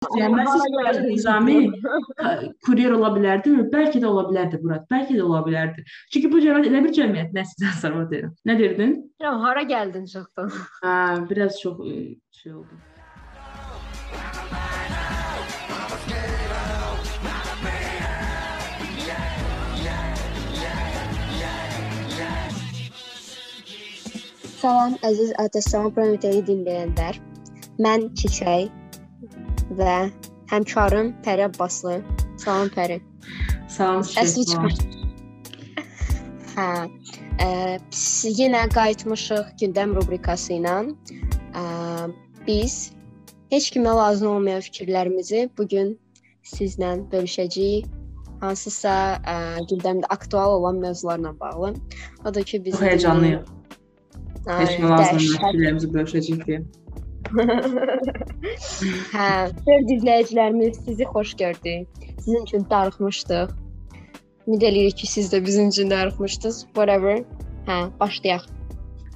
Məsələn, Nizami kuryer ola bilərdi, bəlkə də ola bilərdi Murad, bəlkə də ola bilərdi. Çünki bu cəmiyyət elə bir cəmiyyət nəsildən sonra deyirəm. Nə deyirdin? Ya hara gəldin çoxdan? Hə, biraz çox şey oldu. Salam əziz Atasan Prometeyi dinləyənlər. Mən Çiçək və həmkarım Pəri Abbaslı. Salam Pəri. Salam Çiçək. Hə. Ə, biz yenə qayıtmışıq gündəm rubrikası ilə. Ə, biz heç kimə lazım olmayan fikirlərimizi bu gün sizlə bölüşəcəyik. Hansısa ə, gündəmdə aktual olan mövzularla bağlı. O da ki, biz heyecanlıyıq. Heç kimə lazım olmayan fikirlərimizi bölüşəcəyik deyə. Hə, sevgili izləyicilərimiz, sizi xoş gördük. Sizin üçün darıxmışdıq. Ümid edirik ki, siz də bizim üçün darıxmışdınız. Whatever. Hə, başlayaq.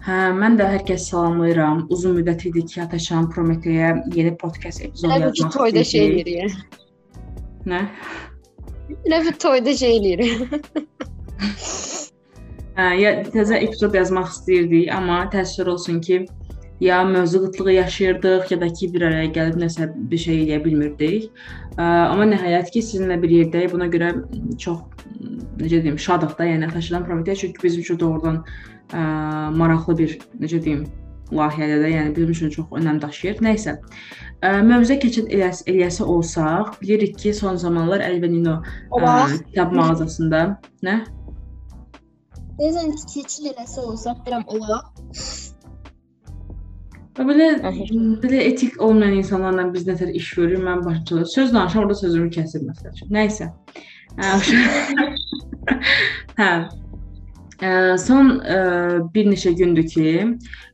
Hə, mən də hər kəsi salamlayıram. Uzun müddət idi ki, Ataşan Prometeyə yeni podcast epizodu yazmaq istəyirdim. Toyda şey eləyirik. Nə? Elə bir toyda şey eləyirik. hə, ya təzə epizod yazmaq istirdik, amma təəssüf olsun ki, ya mövzu qıtlığı yaşayırdıq, ya da ki bir araya gəlib nəsə bir şey eləyə bilmirdik. Amma nəhayət ki sizinlə bir yerdəyik. Buna görə çox necə deyim, şadıq da, yəni Taşıdan Prometeya çünki bizim üçün doğrudan ə, maraqlı bir necə deyim, layihədə də, yəni bizim üçün çox önəm daşıyır. Nəyisə. Mövzuya keçid eləyəsi, eləyəsi olsaq, bilirik ki, son zamanlar Elvenino kitab mağazasında nə? Deyəsən keçid eləsə olsaq, deyirəm olaq. Belə belə etik olmayan insanlarla biz nətər iş görürük, mən başçı söz danışıram, orada sözümü kəsir məsəl üçün. Nəysə. hə. Son ə, bir neçə gündür ki,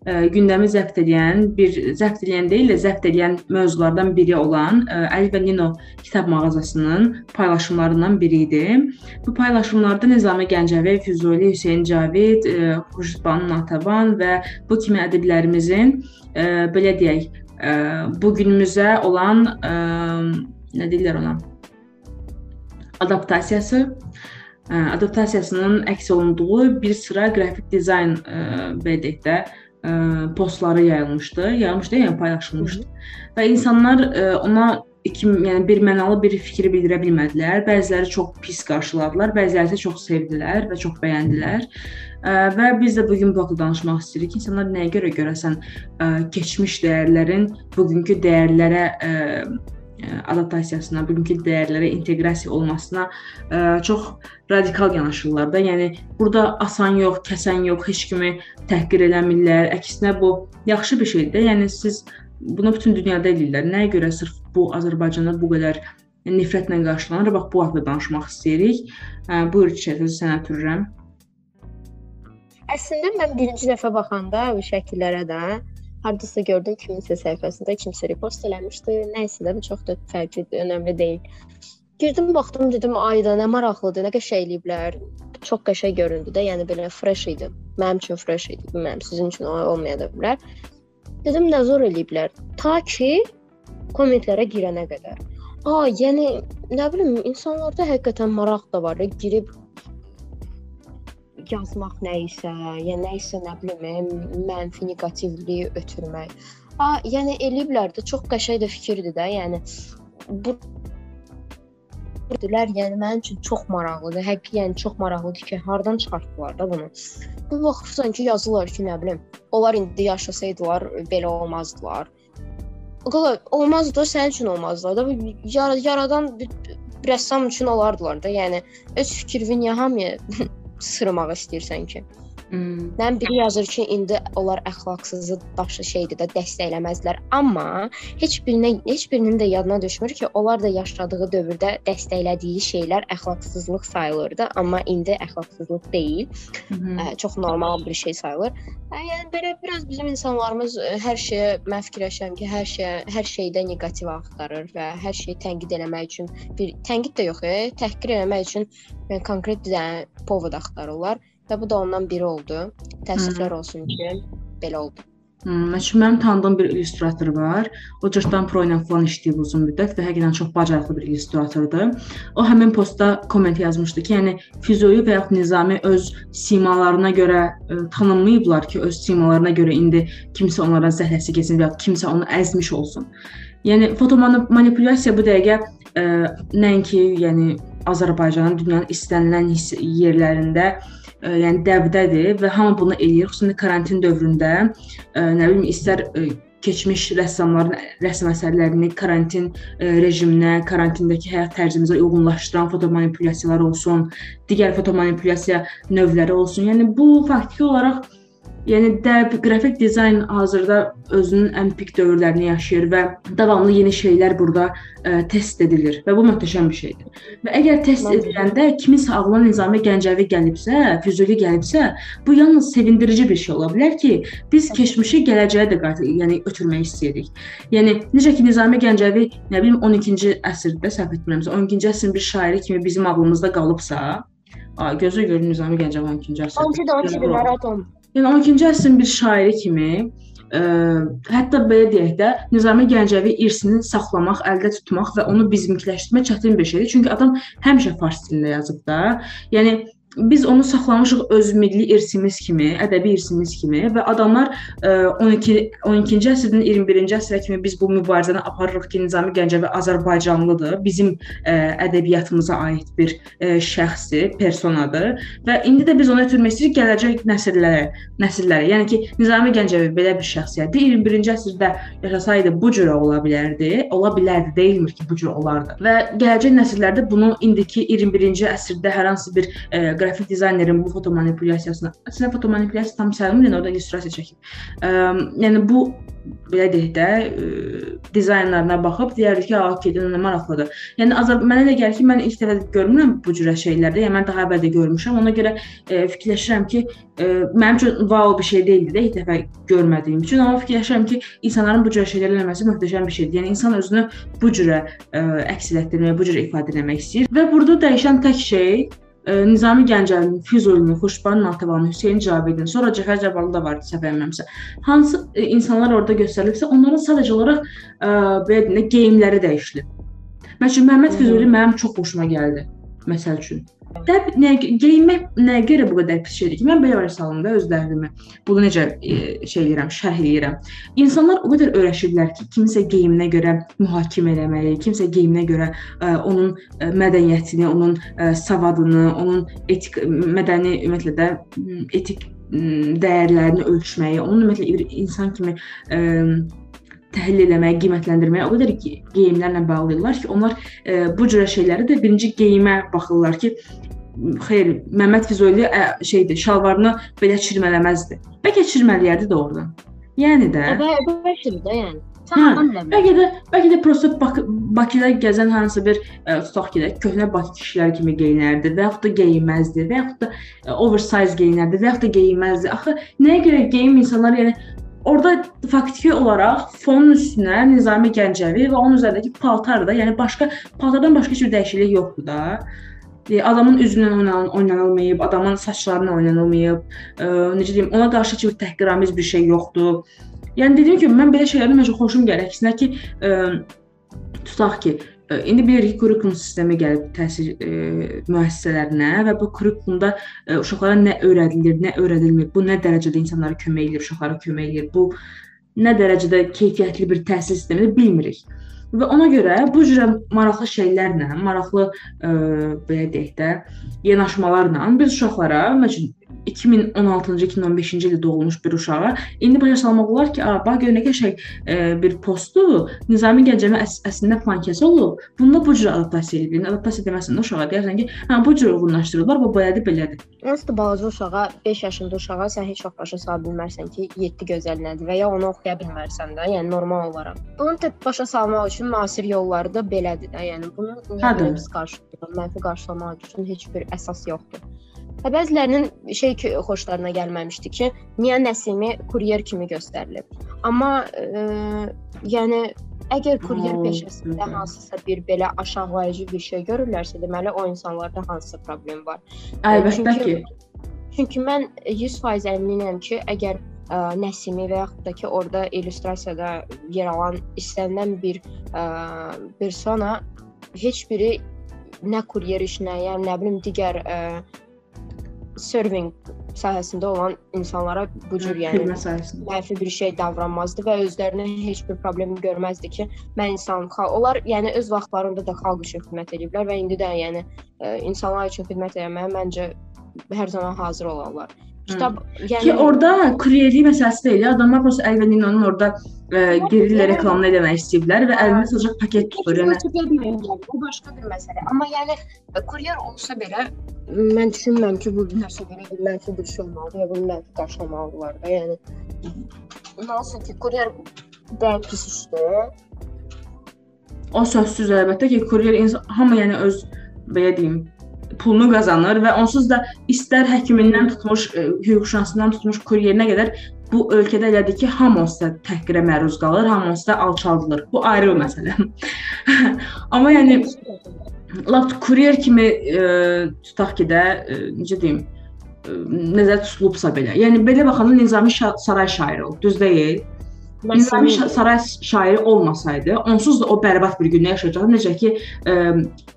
ə, gündəmi zəbt edən, bir zəbt edən deyil də zəbt edən mövzulardan biri olan ə, Əli və Nino kitab mağazasının paylaşımlarından biri idi. Bu paylaşımlarda Nizami Gəncəvi, Füzuli, Hüseyn Cavid, Xurşid Banu Natəvan və bu kimi ədiblərimizin belə deyək, bu günümüzə olan nə deyirlər ona? adaptasiyası adaptasiyasının əks olunduğu bir sıra qrafik dizayn ə, belə deyək də ə, postları yayılmışdı. Yayılmışdı, yəni paylaşılmışdı. Və insanlar ə, ona iki, yəni bir mənalı bir fikir bildirə bilmədilər. Bəziləri çox pis qarşıladılar, bəziləri isə çox sevdilər və çox bəyəndilər. Ə, və biz də bu gün bu haqqda danışmaq istəyirik. İnsanlar nəyə görə görəsən ə, keçmiş dəyərlərin bugünkü dəyərlərə ə, adaptasiyasına, bugünkü dəyərlərə inteqrasiya olmasına ə, çox radikal yanaşırlar da. Yəni burada asan yox, kəsən yox, heç kimi təhqir eləmirlər. Əksinə bu yaxşı bir şeydir. Yəni siz bunu bütün dünyada eləyirlər. Nəyə görə sırf bu Azərbaycanda bu qədər nifrətlə qarşılanır? Bax bu haqqda danışmaq istəyirik. Ə, buyur Çiçək, sözü sənə ötürürəm. Əslində mən birinci dəfə baxanda bu şəkillərə də hardasa gördüm kiminsə səhifəsində kimsə repost eləmişdi. Nə isə də bu çox da fərqlidir, önəmli deyil. Girdim, baxdım, dedim, ayda nə maraqlıdır, nə qəşəng eləyiblər. Çox qəşəng göründü də, yəni belə fresh idi. Mənim üçün fresh idi, bilmirəm, sizin üçün olmaya da bilər. Dedim, nə zor eləyiblər. Ta ki kommentlərə girənə qədər. A, yəni nə bilim, insanlarda həqiqətən maraq da var. Girib yazmaq nə isə, ya nə isə nə bilim, mənfi neqativliyi ötürmək. A, yəni eləyiblər də çox qəşəng də fikirdir də, yəni bu dilər, yəni mənim üçün çox maraqlıdır. Həqiqi, yəni çox maraqlıdır ki, hardan çıxartdılar da bunu. Bu baxırsan ki, yazırlar ki, nə bilim, onlar indi yaşasaydılar belə olmazdılar. O qədər olmazdı sənin üçün olmazdı da. Yar yaradan bir rəssam üçün olardılar da. Yəni öz fikrini hamıya sırmaq istəyirsən ki. Hmm. Mən biri yazır ki, indi onlar əxlaqsızı daşı şeydir də dəstəkləməzlər, amma heç birinə heç birinin də yadına düşmür ki, onlar da yaşadığı dövrdə dəstəklədiyi şeylər əxlaqsızlıq sayılırdı, amma indi əxlaqsızlıq deyil. Ə, çox normal bir şey sayılır. Ə, yəni belə biraz bizim insanlarımız hər şeyə mən fikirləşirəm ki, hər şeyə hər şeydə neqativ axtarır və hər şeyi tənqid eləmək üçün bir tənqid də yox, e, təhqir eləmək üçün yəni, konkret bir dənə povod axtarırlar. Və bu da ondan biri oldu. Təəssüflər olsun ki, belə oldu. Hmm, Məsələn, mənim tanıdığım bir illüstrator var. O cırtdan pro ilə falan işləyib uzun müddət və həqiqətən çox bacarıqlı bir illüstratordur. O həmin postda komment yazmışdı ki, yəni Füzuli və yaxud Nizami öz simalarına görə ə, tanınmayıblar ki, öz simalarına görə indi kimsə onlara zəhləsi keçsin və ya kimsə onu əzmiş olsun. Yəni fotomanipulyasiya bu dəqiqə ə, nəinki, yəni Azərbaycanın dünyanın istənilən yerlərində yəni dəbdədir və hamı bunu eləyir. Xüsusən karantin dövründə ə, nə bilim istər ə, keçmiş rəssamların rəsm əsərlərini karantin ə, rejiminə, karantindəki həyat tərzimizə uyğunlaşdıran fotomanipulyasiyalar olsun, digər fotomanipulyasiya növləri olsun. Yəni bu faktiki olaraq Yəni dəb qrafik dizayn hazırda özünün ən pik dövrlərini yaşayır və davamlı yeni şeylər burada ə, test edilir və bu möhtəşəm bir şeydir. Və əgər test ediləndə kiminsə ağlına Nizami Gəncəvi gəlibsə, Füzuli gəlibsə, bu yalnız sevindirici bir şey ola bilər ki, biz keçmişi gələcəyə də qayıt, yəni ötürmək istəyirik. Yəni necə ki Nizami Gəncəvi, nə bilim 12-ci əsrdə səhv etmirəmsə, 12-ci əsrin bir şairi kimi bizim ağlımızda qalıbsa, gözə görün Nizami Gəncəvi 12-ci əsrdə. 12-də 12-də Maraton. Yəni 12-ci əsrin bir şairi kimi ə, hətta belə deyək də Nizami Gəncəvi irsini saxlamaq, əldə tutmaq və onu bizimkiləşdirmək çətin bir şeydir. Çünki adam həmişə fars dilində yazıb da. Yəni biz onu saxlamışıq öz milli irsimiz kimi, ədəbi irsimiz kimi və adamlar ə, 12 12-ci əsrin 21-ci əsrə kimi biz bu mübarizəni aparırıq ki, Nizami Gəncəvi Azərbaycanlıdır, bizim ə, ədəbiyyatımıza aid bir ə, şəxsdir, personadır və indi də biz onu ötürmək istəyirik gələcək nəsillərə, nəsillərə. Yəni ki, Nizami Gəncəvi belə bir şəxsiyyətdir. 21-ci əsrdə yaşasaydı bu cürə ola bilərdi, ola bilərdi, deyilmir ki, bu cür olardı. Və gələcək nəsillərdə bunu indiki 21-ci əsrdə hər hansı bir ə, qrafik dizaynerin bu foto manipulyasiyasına, əslində foto manipulyasiya tam yəni orada illüstrasiya çəkib. Ə, yəni bu belə deyək də, ə, dizaynlarına baxıb deyərik ki, okey, nə maraqlıdır. Yəni Azər mənə elə gəlir ki, mən ilk dəfə görmürəm bu cürə şeylərdə. Yəni mən daha əvvəl də görmüşəm. Ona görə ə, fikirləşirəm ki, ə, mənim üçün wow bir şey deyildi də ilk dəfə görmədiyim üçün. Amma fikirləşirəm ki, insanların bu cürə şeylər eləməsi möhtəşəm bir şeydir. Yəni insan özünü bu cürə ə, əks etdirməyə, bu cürə ifadə etmək istəyir və burada dəyişən tək şey Nizami Gəncəvinin, Füzulinin, Xuşbanın Natavanın, Hüseyn Cavidin, sonra Cəfər Cabbarlı da vardı etmirəmsə. Hansı e, insanlar orada göstərilibsə, onların sadəcə olaraq ə, belə deyək, geyimləri dəyişilib. Məsələn, Məhəmməd Füzuli mənim çox xoşuma gəldi. Məsəl üçün. Dəb nə geyinmək nəyə görə bu qədər pis şeydir ki, mən belə var salonda özlərimi bunu necə e, şey edirəm, şərh edirəm. İnsanlar o qədər öyrəşiblər ki, kimsə geyiminə görə mühakimə eləməli, kimsə geyiminə görə e, onun e, mədəniyyətini, onun ə, savadını, onun etik mədəni ümumiyyətlə də etik dəyərlərini ölçməyi, onun ümumiyyətlə bir insan kimi ə, təhlil eləməyə, qiymətləndirməyə o qədər geyimlərlə bağlayırlar ki, onlar e, bu cür şeyləri də birinci geyimə baxırlar ki, xeyr, Məmməd Füzuli ə, şeydir, şalvarını belə çirmələməzdi. Bəlkə çirmələyərdi də oradan. Yəni də. Bəlkə də yəni. Hə, bəlkə də bəlkə də prosta Bak Bakıda gəzən hansı bir ə, tutaq ki, də köhnə Bakı kişilər kimi geyinərdi və yaxud da geyinməzdi və yaxud da ə, oversize geyinərdi və yaxud da geyinməzdi. Axı nəyə görə geyim insanlar yəni Orada faktiki olaraq fonun üstünə Nizami Gəncəvi və onun üzərindəki paltar da, yəni başqa paltardan başqa heç bir dəyişiklik yoxdur da. E, adamın üzündən oynan oynanılmayıb, adamın saçlarına oynanılmayıb, e, necə deyim, ona qarşı heç bir təhqiramiz bir şey yoxdur. Yəni dediyim kimi mən belə şeylərdən məncə xoşum gəlir. Əksinə ki, e, tutaq ki, İndi bilirik kurikulum sistemi gəlib təhsil e, müəssisələrinə və bu kurikulumda e, uşaqlara nə öyrədilir, nə öyrədilmir, bu nə dərəcədə insanlara kömək edir, uşaqlara kömək edir, bu nə dərəcədə keyfiyyətli bir təhsil sistemidir bilmirik. Və ona görə bu cür maraqlı şeylərlə, maraqlı ə, belə deyək də, yanaşmalarla biz uşaqlara, məsələn, 2016-cı, 2015-ci ildə doğulmuş bir uşağa indi başa salmaq olar ki, bax gör nə qəşəng e, bir postdur. Nizami Gəncəvi əs əslində plankəsi olub. Bunda bu cür adaptasiya edilir. Adaptasiya deməsən uşağa deyirsən ki, hə bu cür uyğunlaşdırırlar, bu belədir, belədir. Onsuz balaca uşağa, 5 yaşında uşağa sən heç vaxt başa sala bilmərsən ki, 7 gözəl nədir və ya onu oxuya bilmərsən də, yəni normal olaraq. Bunu da başa salmaq üçün müasir yolları da belədir də. Yəni bunu niyə biz qarşılayırıq? Mənfi qarşılamaq üçün heç bir əsas yoxdur. Və bəzilərinin şey ki, xoşlarına gəlməmişdi ki, niyə Nəsimi kuryer kimi göstərilib. Amma e, yəni əgər kuryer peşəsində hansısa bir belə aşağılayıcı bir şey görürlərsə, deməli o insanlarda hansısa problem var. Əlbəttə ki. Çünki mən 100% əminəm ki, əgər ə, Nəsimi və yaxud da ki, orada illüstrasiyada yer alan istənilən bir ə, persona heç biri nə kuryer işinə, yəni nə bilim digər ə, serving sahəsində olan insanlara bu cür yəni mənfi bir şey davranmazdı və özlərinə heç bir problem görməzdi ki, mən insan xalq onlar yəni öz vaxtlarında da xalq üçün xidmət ediblər və indi də yəni ə, insanlar üçün xidmət etməyə məncə hər zaman hazır olarlar. Kitab yəni ki orada kuryerlik məsələsi deyil. Adamlar prosta Elvenina'nın orada ə, gerillə reklamını eləmək istəyiblər və əlində sadəcə paket tutur. Yəni bu başqa bir məsələ. Amma yəni kuryer olsa belə mən düşünmürəm ki, bu nəsə belə bir mənfi bir şey olmalıdır ya bunu mənfi qarşılamalılar da. Yəni nasıl ki, kuryer bəlkə pis işdir. O sözsüz əlbəttə ki, kuryer insan hamı yəni öz belə deyim, pulunu qazanır və onsuz da istər həkimindən tutmuş, e, hüquqşünasından tutmuş kuryerinə qədər bu ölkədə elədir ki, hamı onsuz da təhqirə məruz qalır, hamı onsuz da alçaldılır. Bu ayrı bir məsələ. Amma yəni lap kuryer kimi e, tutaq ki də e, necə deyim, e, nəzərdə tutulubsa belə. Yəni belə baxanda Nizami Saray şairi olub, düz deyil? Nizami saray şairi olmasaydı, onsuz da o bərbad bir gündə yaşayacaqdı. Necə ki, ə,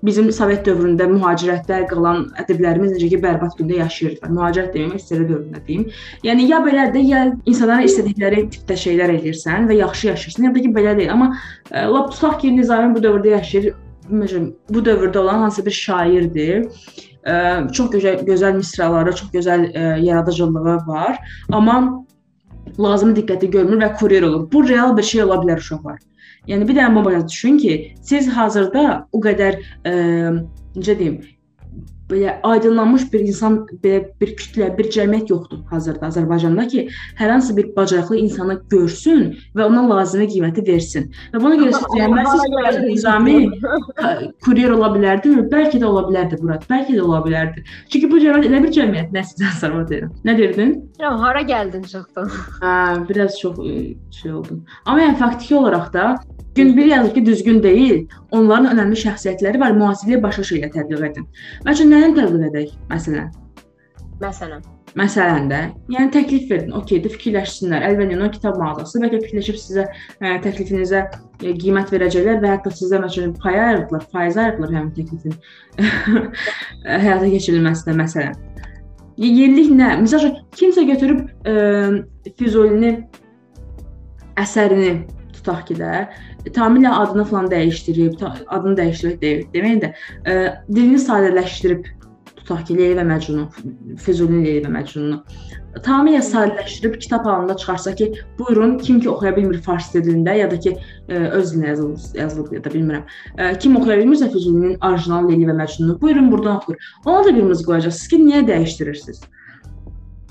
bizim Sovet dövründə mühacirətdə qalan ədiblərimiz necə ki, bərbad gündə yaşayırdılar. Mühacirət deməyim, SSR dövründə deyim. Yəni ya belədir, ya insanlara istədikləri tipdə şeylər edirsən və yaxşı yaşayırsan, ya da ki, belə deyil. Amma ə, lap tutaq ki, Nizami bu dövrdə yaşayır, məsələn, bu dövrdə olan hansı bir şairdir. Ə, çox gözəl gözəl misraları, çox gözəl ə, yaradıcılığı var. Amma lazımi diqqəti görmür və kuryer olur. Bu real bir şey ola bilər uşaqlar. Yəni bir dənə bu düşün ki, siz hazırda o qədər ə, necə deyim, belə aydınlanmış bir insan, belə bir kütlə, bir cəmiyyət yoxdur hazırda Azərbaycanda ki, hər hansı bir bacarıqlı insanı görsün və ona lazımi qiyməti versin. Və buna görə siz deyəməzsiniz ki, Nizami kuryer ola bilərdi, bəlkə də ola bilərdi Murad, bəlkə də ola bilərdi. Çünki bu cəmiyyət elə bir cəmiyyət, nə sizə sorma deyirəm. Nə deyirdin? Ya hara gəldin çıxdın? Hə, biraz çox şey oldum. Amma yəni faktiki olaraq da Gün bir yazır ki, düzgün deyil. Onların önəmli şəxsiyyətləri var, müasirliyə başqa şeylə tətbiq edin. Məsələn, nəyini tətbiq edək? Məsələn. Məsələn. Məsələn də, yəni təklif verin, okeydir, fikirləşsinlər. Əlbəttə, kitab mağazası bəlkə fikirləşib sizə ə, təklifinizə ə, qiymət verəcəklər və hətta sizə məsələn pay ayırdılar, faiz ayırdılar həmin təklifin həyata keçirilməsinə məsələn. Yenilik nə? Məsələn, kimsə götürüb ə, Füzulini əsərini tutaq ki də tamamilə adını falan dəyişdirib, adını dəyişdirib deyil, deməyin də ə, dilini sadələşdirib tutaq ki, Leyli və Məcnunu, Füzulinin Leyli və Məcnununu tamamilə sadələşdirib kitab halında çıxarsa ki, buyurun, kim ki oxuya bilmir fars dilində ya da ki ə, öz dilində yazılıb, yazılıb ya da bilmirəm. Ə, kim oxuya bilmirsə Füzulinin orijinal Leyli və Məcnununu, buyurun buradan oxuyur. Ona da bir mız qoyacaqsınız ki, niyə dəyişdirirsiniz?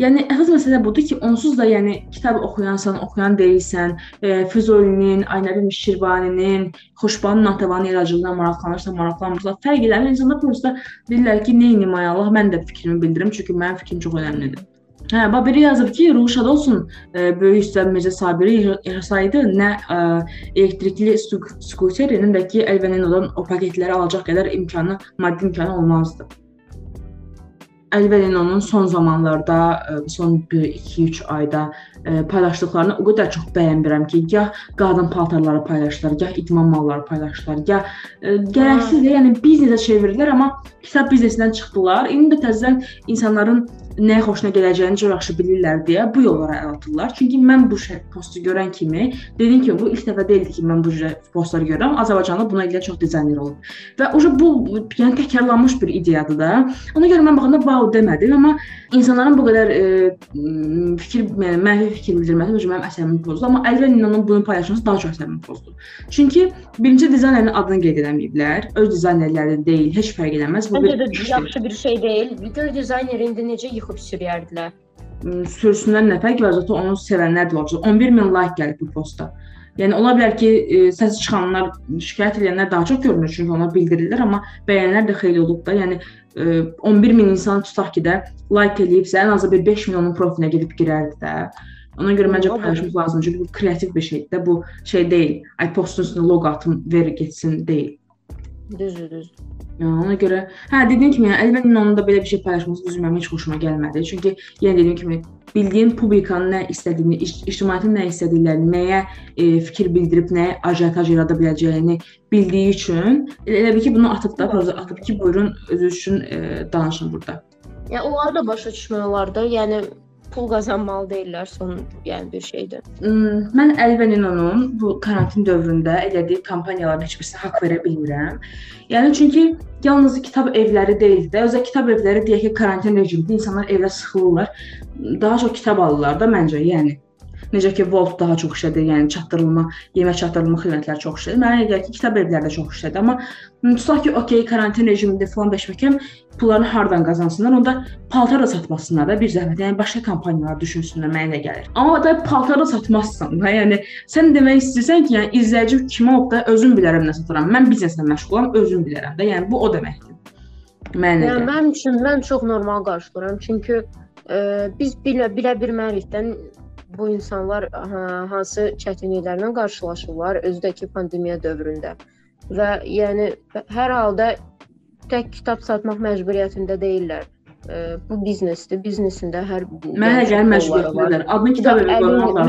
Yəni əsas məsələ budur ki, onsuz da yəni kitab oxuyansan, oxuyan deyilsən, e, Füzulinin, Aynəbin Şirvaninin, Xoşbanın Natavanın yaradıcılığına maraqlanırsan, maraqlanmırsan, fərq eləmir. İnsanlar prosta deyirlər ki, nə edim ay Allah, mən də fikrimi bildirim, çünki mənim fikrim çox əhəmiylidir. Hə, bax biri yazıb ki, ruh şad olsun, e, böyük usta Mirzə Sabiri yaşasaydı nə e, elektrikli skuterinin də ki, ondan o paketləri alacaq qədər imkanı, maddi imkanı olmazdı. Əlvəlinonun son zamanlarda, e, son 1-2-3 ayda e, paylaşdıqlarını o qədər çox bəyənmirəm ki, gah qadın paltarları paylaşdılar, gah idman malları paylaşdılar, gah e, gərəksizdir, yəni biznesə çevirdilər, amma kitab biznesindən çıxdılar. İndi də təzədən insanların nəyə xoşuna gələcəyini çox yaxşı bilirlər deyə bu yollara əl atırlar. Çünki mən bu postu görən kimi dedim ki, bu ilk dəfə deyildi ki, mən bu cür postları görürəm. Azərbaycanda buna ilə çox dizayner olub. Və o bu yəni təkrarlanmış bir ideyadır da. Ona görə mən baxanda wow demədim, amma insanların bu qədər e, fikir mənfi fikir bildirməsi məncə mənim əsəbimi pozdu, amma Əli və Ninanın bunu paylaşması daha çox əsəbimi pozdu. Çünki birinci dizaynerin adını qeyd edəməyiblər. Öz dizaynerləri deyil, heç fərq eləməz. Bu Məncə bir də yaxşı bir şey deyil. Video dizayneri indi necə yıxıb sürüyərdilər. Sürsünlər nə fərqi var? Zaten onu sevənlər də olacaq. 11 min like gəlib bu posta. Yəni ola bilər ki, səs çıxanlar, şikayət edənlər daha çox görünür, çünki onlar bildirirlər, amma bəyənlər də xeyli olub da. Yəni e, 11 min insan tutaq ki də like eləyibsə, ən azı bir 5 milyonun profilinə gedib girərdi də. Ona görə məncə paylaşmaq lazımdır. Çünki bu kreativ bir şeydir də. Bu şey deyil. Ay postun üstünə loqo atım, ver getsin deyil. Düzdür, düzdür. Yəni ona görə, hə dediyim kimi, yəni əlbəttə onun da belə bir şey paylaşması düzü mənim heç xoşuma gəlmədi. Çünki yenə dediyim kimi bildiyin publikanın nə istədiyini, ic- ictimaiyyətin nə istədiklərini, nəyə e, fikir bildirib, nəyə ajotaj yarada biləcəyini bildiyi üçün elə bil ki, bunu atıb da, proza atıb ki, buyurun özünüz üçün e, danışın burada. Yəni onları da başa düşmək olar da. Yəni pul qazanmalı deyirlər son yəni bir şeydir. Hmm, Mən Əli və Ninonun bu karantin dövründə elədiyi kampaniyaların heç birisinə haqq verə bilmirəm. Yəni çünki yalnız kitab evləri deyil də, özə kitab evləri deyək ki, karantin rejimində insanlar evdə sıxılırlar. Daha çox kitab alırlar da məncə, yəni. Necə ki, Volt daha çox işlədir, yəni çatdırılma, yemək çatdırılma xidmətləri çox işlədir. Mənə elə gəlir ki, kitab evləri də çox işlədir, amma tutaq ki, okey, karantin rejimində falan beşməkəm pullarını hardan qazansınlar, onda paltar da satmasınlar da bir zəhmət. Yəni başqa kampaniyalar düşünsünlər, mənə gəlir. Amma da paltar da satmazsan da, yəni sən demək istəyirsən ki, yəni izləyici kim olub da özüm bilərəm nə satıram. Mən bizneslə məşğulam, özüm bilərəm də. Yəni bu o deməkdir. Mənə Yəni elə. mənim üçün mən çox normal qarşılayıram. Çünki ə, biz bilə bilə bilmərikdən bu insanlar ha, hansı çətinliklərlə qarşılaşırlar özüdəki pandemiya dövründə. Və yəni hər halda tək kitab satmaq məcburiyyətində deyillər. Bu biznesdir. Biznesində hər Mənə gəlir məcburiyyətlidir. Adını kitab evi qoymaq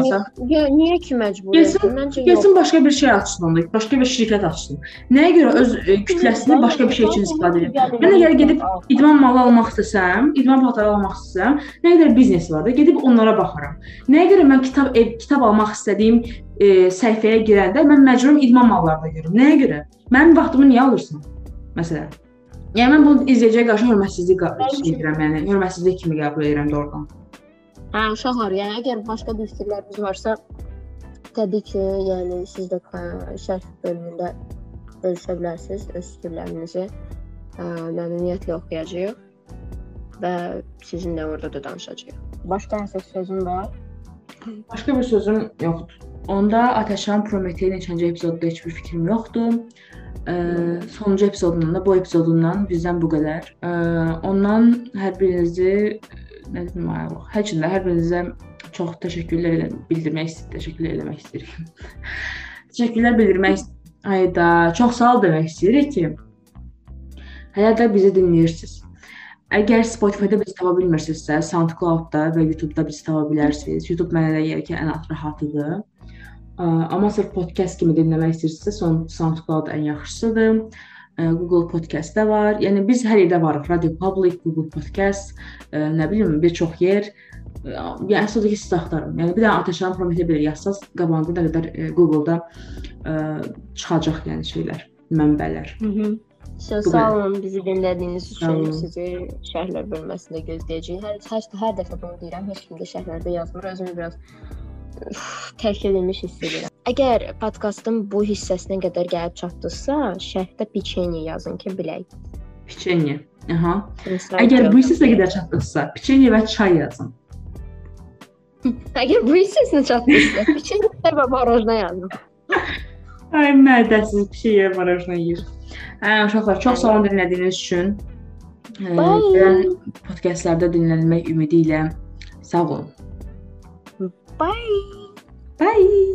Niyə, niyə ki məcburiyyətli? Getsin- Məncə. Getsin başqa bir şey açsın onda, başqa bir şirkət açsın. Nəyə görə öz e, kütləsini başqa bir şey üçün istifadə edir? Mən əgər gedib İdman malı almaq istəsəm, idman paltarı almaq istəsəm, nə qədər biznes var da, gedib onlara baxaram. Nəyə görə mən kitab ev, kitab almaq istədiyim e, səhifəyə girəndə mən məcburum idman mallarını görüm. Nəyə görə? Mənim vaxtımı niyə alırsan? Məsələn. Yəni mən bunu izləyiciyə qarşı hörmətsizlik şey edirəm, yəni hörmətsizlik kimi qəbul edirəm doğrudan. Hə, uşaqlar, yəni əgər başqa bir fikirləriniz varsa, təbii ki, yəni siz də şərh bölümündə bölüşə bilərsiniz öz fikirlərinizi. Məmnuniyyətlə oxuyacağıq və sizinlə orada da danışacağıq. Başqa hansı sözün var? Başqa bir sözüm yoxdur. Onda Atəşan Prometey neçənci epizodda heç bir fikrim yoxdur. Ə, sonuncu epizodundan da bu epizodundan bizdən bu qədər. Ə, ondan hər birinizi nə dedim ayaq. Hər içində hər birinizə çox təşəkkürlər elə bildirmək istəyirəm, təşəkkürlər eləmək istəyirəm. təşəkkürlər bildirmək Ayda çox sağ ol demək istəyirik ki, hələ də bizi dinləyirsiniz. Əgər Spotify-da bizi tapa bilmirsinizsə, SoundCloud-da və YouTube-da bizi tapa bilərsiniz. YouTube mənə elə gəlir ki, ən rahatıdır. Ə, Amma sırf podkast kimi dinləmək istəyirsinizsə, son SoundCloud ən yaxşısıdır. Google Podcast da var. Yəni biz hər yerdə varıq. Radio Public, Google Podcast, nə bilim, bir çox yer. Yəni əsasda ki, siz axtarın. Yəni bir dənə Atəşan Prometey belə yazsaz, qabağında nə qədər ə, Google-da çıxacaq yəni şeylər, mənbələr. Mhm. Bu sağ olun bizi dinlədiyiniz üçün sizi şərhlər bölməsində gözləyəcəyik. Hər, hər, hər dəfə bunu deyirəm, heç kim də şərhlərdə yazmır. Özümü biraz tərk edilmiş hiss edirəm. Əgər podkastın bu hissəsinə qədər gəlib çatdısa, şərhdə piçeni yazın ki, bilək. Piçenye. Aha. Əgər bu hissəyə qədər çatdısa, piçenye və çay yazın. Əgər bu hissəsinə çatdısa, piçeni və marojna yazın. Ay mədəsiz bir şey marajna yeyir. Hə, uşaqlar, çox sağ olun dinlədiyiniz üçün. Gələn podkastlarda dinlənmək ümidi ilə sağ olun. Bye. Bye.